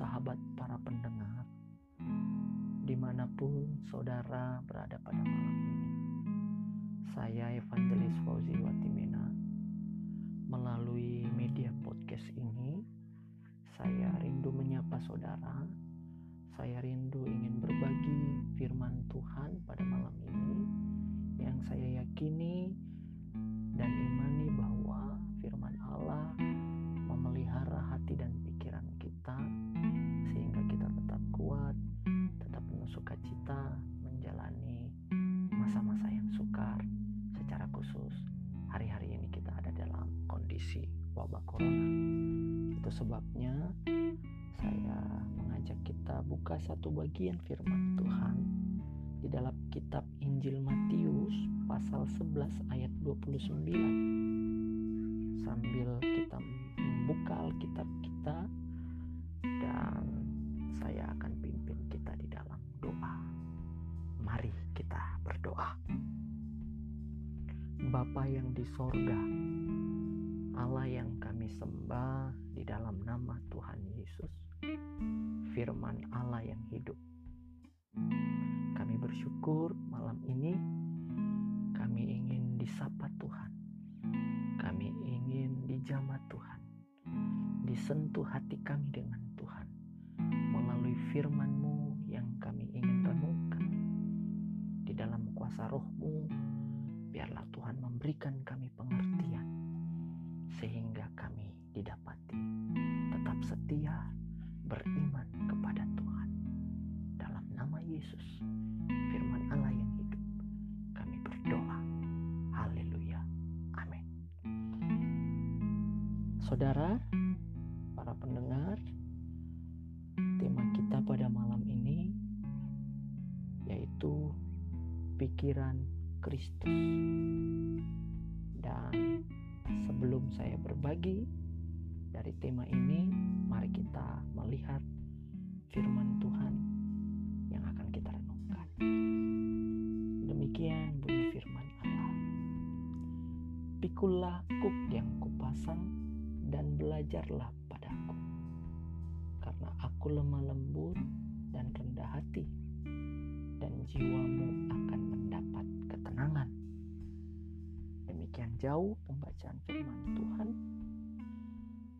sahabat para pendengar, di mana pun saudara berada pada malam ini. Saya Evangelis Fauzi Watimena, melalui media podcast ini, saya rindu menyapa saudara, saya rindu ingin berbagi firman Tuhan pada malam ini, yang saya yakini dan imani kondisi wabah corona. Itu sebabnya saya mengajak kita buka satu bagian firman Tuhan di dalam kitab Injil Matius pasal 11 ayat 29 sambil kita membuka Alkitab kita dan saya akan pimpin kita di dalam doa. Mari kita berdoa. Bapa yang di sorga, Allah yang kami sembah di dalam nama Tuhan Yesus, firman Allah yang hidup. Kami bersyukur malam ini kami ingin disapa Tuhan. Kami ingin dijamah Tuhan. Disentuh hati kami dengan Tuhan melalui firman-Mu yang kami ingin renungkan. Di dalam kuasa roh-Mu, biarlah Tuhan memberikan kami pengertian sehingga kami didapati tetap setia beriman kepada Tuhan. Dalam nama Yesus, firman Allah yang hidup, kami berdoa. Haleluya. Amin. Saudara, para pendengar, tema kita pada malam ini yaitu pikiran Kristus. Saya berbagi dari tema ini, mari kita melihat firman Tuhan yang akan kita renungkan. Demikian bunyi firman Allah. Pikulah kuk yang kupasang dan belajarlah padaku. Karena aku lemah lembut dan rendah hati, dan jiwamu akan mendapat ketenangan. Demikian jauh pembacaan firman Tuhan.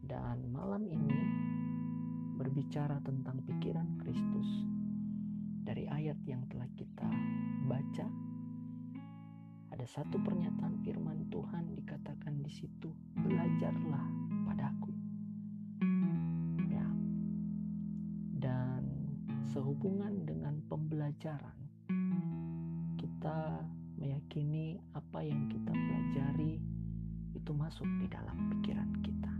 Dan malam ini berbicara tentang pikiran Kristus dari ayat yang telah kita baca. Ada satu pernyataan firman Tuhan dikatakan di situ, belajarlah padaku. Ya. Dan sehubungan dengan pembelajaran, kita meyakini apa yang kita pelajari itu masuk di dalam pikiran kita.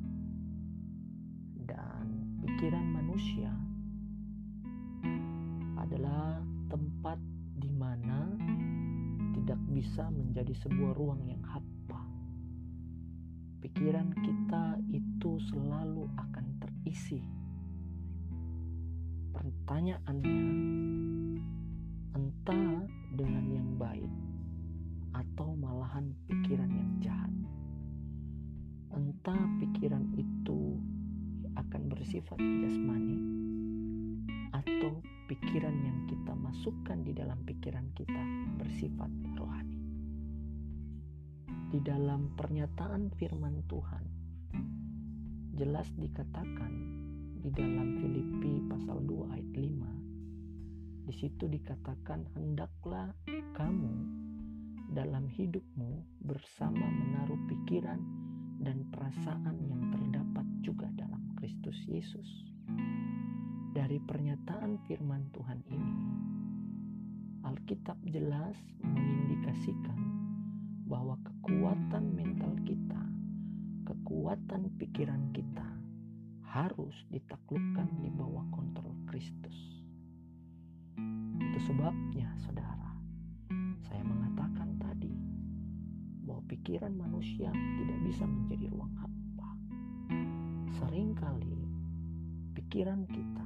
Dan pikiran manusia adalah tempat di mana tidak bisa menjadi sebuah ruang yang hampa. Pikiran kita itu selalu akan terisi. Pertanyaannya, entah dengan yang baik atau malahan pikiran yang Entah pikiran itu akan bersifat jasmani atau pikiran yang kita masukkan di dalam pikiran kita bersifat rohani. Di dalam pernyataan firman Tuhan jelas dikatakan di dalam Filipi pasal 2 ayat 5 di situ dikatakan hendaklah kamu dalam hidupmu bersama menaruh pikiran dan perasaan yang terdapat juga dalam Kristus Yesus. Dari pernyataan firman Tuhan ini, Alkitab jelas mengindikasikan bahwa kekuatan mental kita, kekuatan pikiran kita harus ditaklukkan di bawah kontrol Kristus. Itu sebabnya, saudara, saya mengatakan pikiran manusia tidak bisa menjadi ruang hampa. Seringkali pikiran kita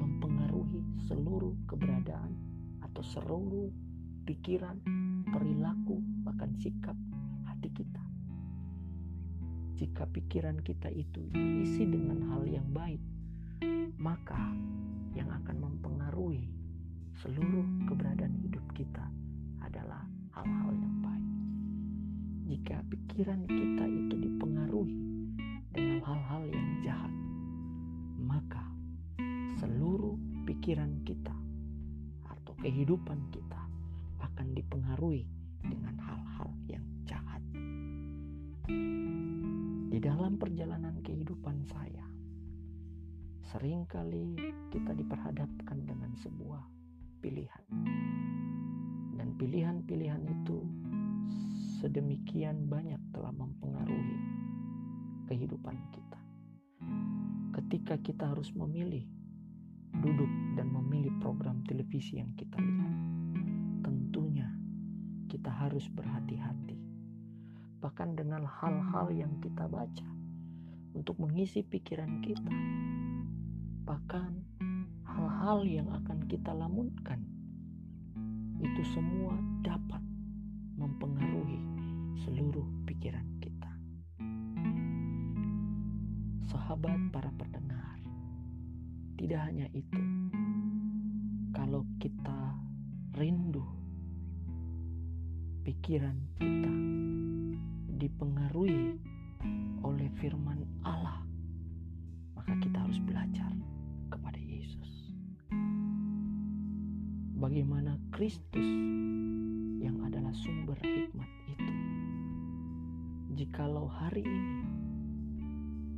mempengaruhi seluruh keberadaan atau seluruh pikiran, perilaku, bahkan sikap hati kita. Jika pikiran kita itu diisi dengan hal yang baik, maka yang akan mempengaruhi seluruh keberadaan hidup kita adalah hal-hal yang baik. Jika pikiran kita itu dipengaruhi dengan hal-hal yang jahat, maka seluruh pikiran kita atau kehidupan kita akan dipengaruhi dengan hal-hal yang jahat. Di dalam perjalanan kehidupan saya, sering kali kita diperhadapkan dengan sebuah pilihan. Dan pilihan-pilihan itu sedemikian banyak telah mempengaruhi kehidupan kita. Ketika kita harus memilih duduk dan memilih program televisi yang kita lihat, tentunya kita harus berhati-hati. Bahkan dengan hal-hal yang kita baca untuk mengisi pikiran kita. Bahkan hal-hal yang akan kita lamunkan itu semua dapat tidak hanya itu, kalau kita rindu pikiran kita dipengaruhi oleh firman Allah, maka kita harus belajar kepada Yesus. Bagaimana Kristus yang adalah sumber hikmat itu. Jikalau hari ini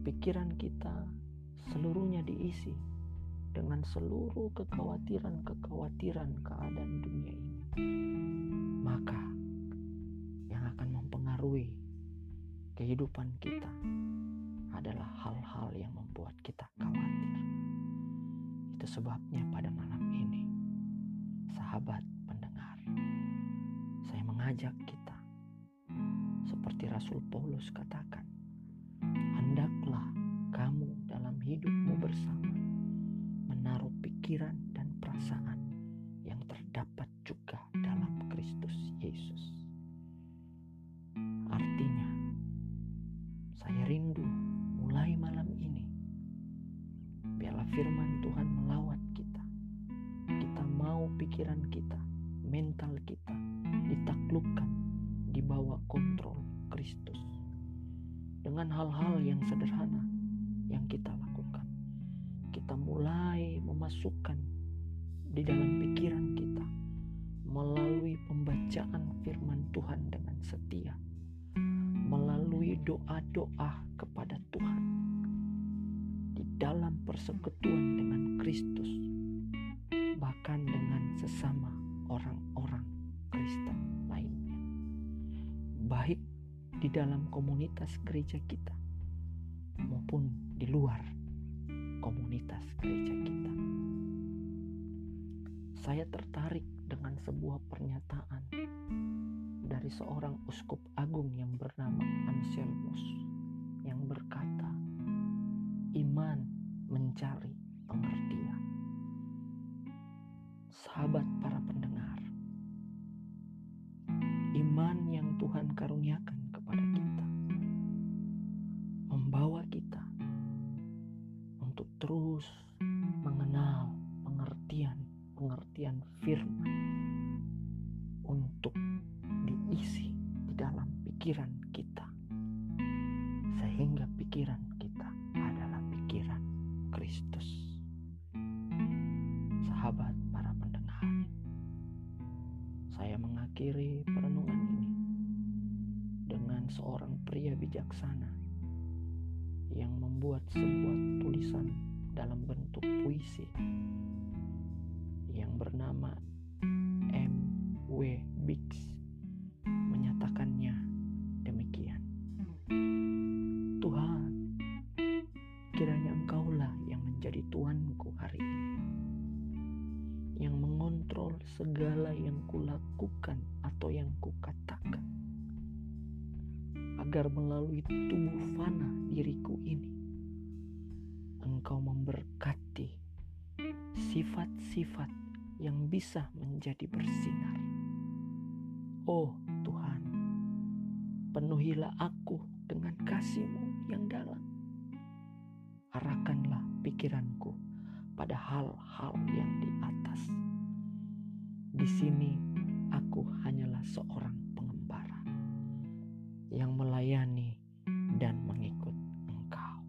pikiran kita seluruhnya diisi dengan seluruh kekhawatiran-kekhawatiran keadaan dunia ini, maka yang akan mempengaruhi kehidupan kita adalah hal-hal yang membuat kita khawatir. Itu sebabnya pada malam ini, sahabat pendengar, saya mengajak kita, seperti Rasul Paulus katakan, hendaklah kamu dalam hidupmu bersama pikiran dan perasaan yang terdapat juga dalam Kristus Yesus. Artinya, saya rindu mulai malam ini. Biarlah firman Tuhan melawat kita. Kita mau pikiran kita, mental kita ditaklukkan di bawah kontrol Kristus. Dengan hal-hal yang sederhana yang kita lakukan. Memasukkan di dalam pikiran kita melalui pembacaan firman Tuhan dengan setia melalui doa-doa kepada Tuhan di dalam persekutuan dengan Kristus, bahkan dengan sesama orang-orang Kristen lainnya, baik di dalam komunitas gereja kita maupun di luar komunitas gereja kita. Saya tertarik dengan sebuah pernyataan dari seorang uskup agung yang bernama Anselmus yang berkata, "Iman mencari pengertian." Sahabat para pendengar, iman yang Tuhan karuniakan Sahabat para pendengar, saya mengakhiri perenungan ini dengan seorang pria bijaksana yang membuat sebuah tulisan dalam bentuk puisi yang bernama M. W. segala yang kulakukan atau yang kukatakan. Agar melalui tubuh fana diriku ini, Engkau memberkati sifat-sifat yang bisa menjadi bersinar. Oh Tuhan, penuhilah aku dengan kasih-Mu yang dalam. Arahkanlah pikiranku pada hal-hal yang di atas. Sini aku hanyalah seorang pengembara yang melayani dan mengikut engkau.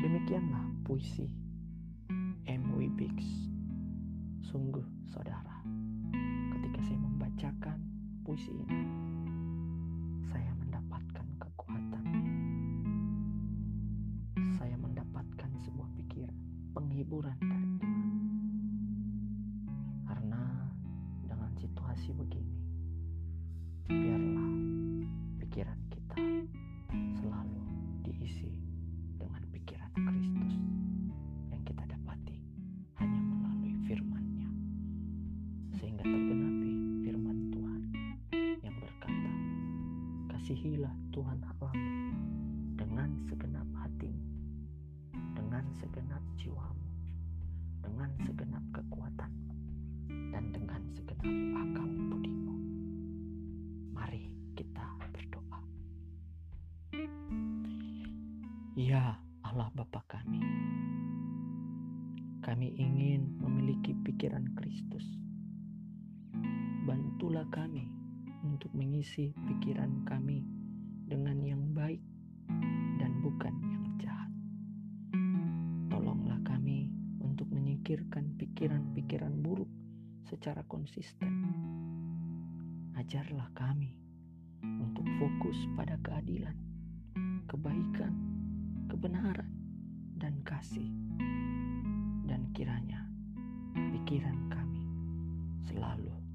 Demikianlah puisi M.W. Biggs. Sungguh saudara, ketika saya membacakan puisi ini, situasi begini, biarlah pikiran kita selalu diisi dengan pikiran Kristus yang kita dapati hanya melalui firman-Nya. Sehingga tergenapi firman Tuhan yang berkata, Kasihilah Tuhan Allahmu dengan segenap hatimu, dengan segenap jiwamu, dengan segenap kekuatanmu, dan dengan segenap akal budimu. Mari kita berdoa. Ya Allah Bapa kami, kami ingin memiliki pikiran Kristus. Bantulah kami untuk mengisi pikiran kami dengan yang baik dan bukan yang jahat. Tolonglah kami untuk menyingkirkan pikiran-pikiran buruk secara konsisten. Ajarlah kami untuk fokus pada keadilan, kebaikan, kebenaran, dan kasih. Dan kiranya pikiran kami selalu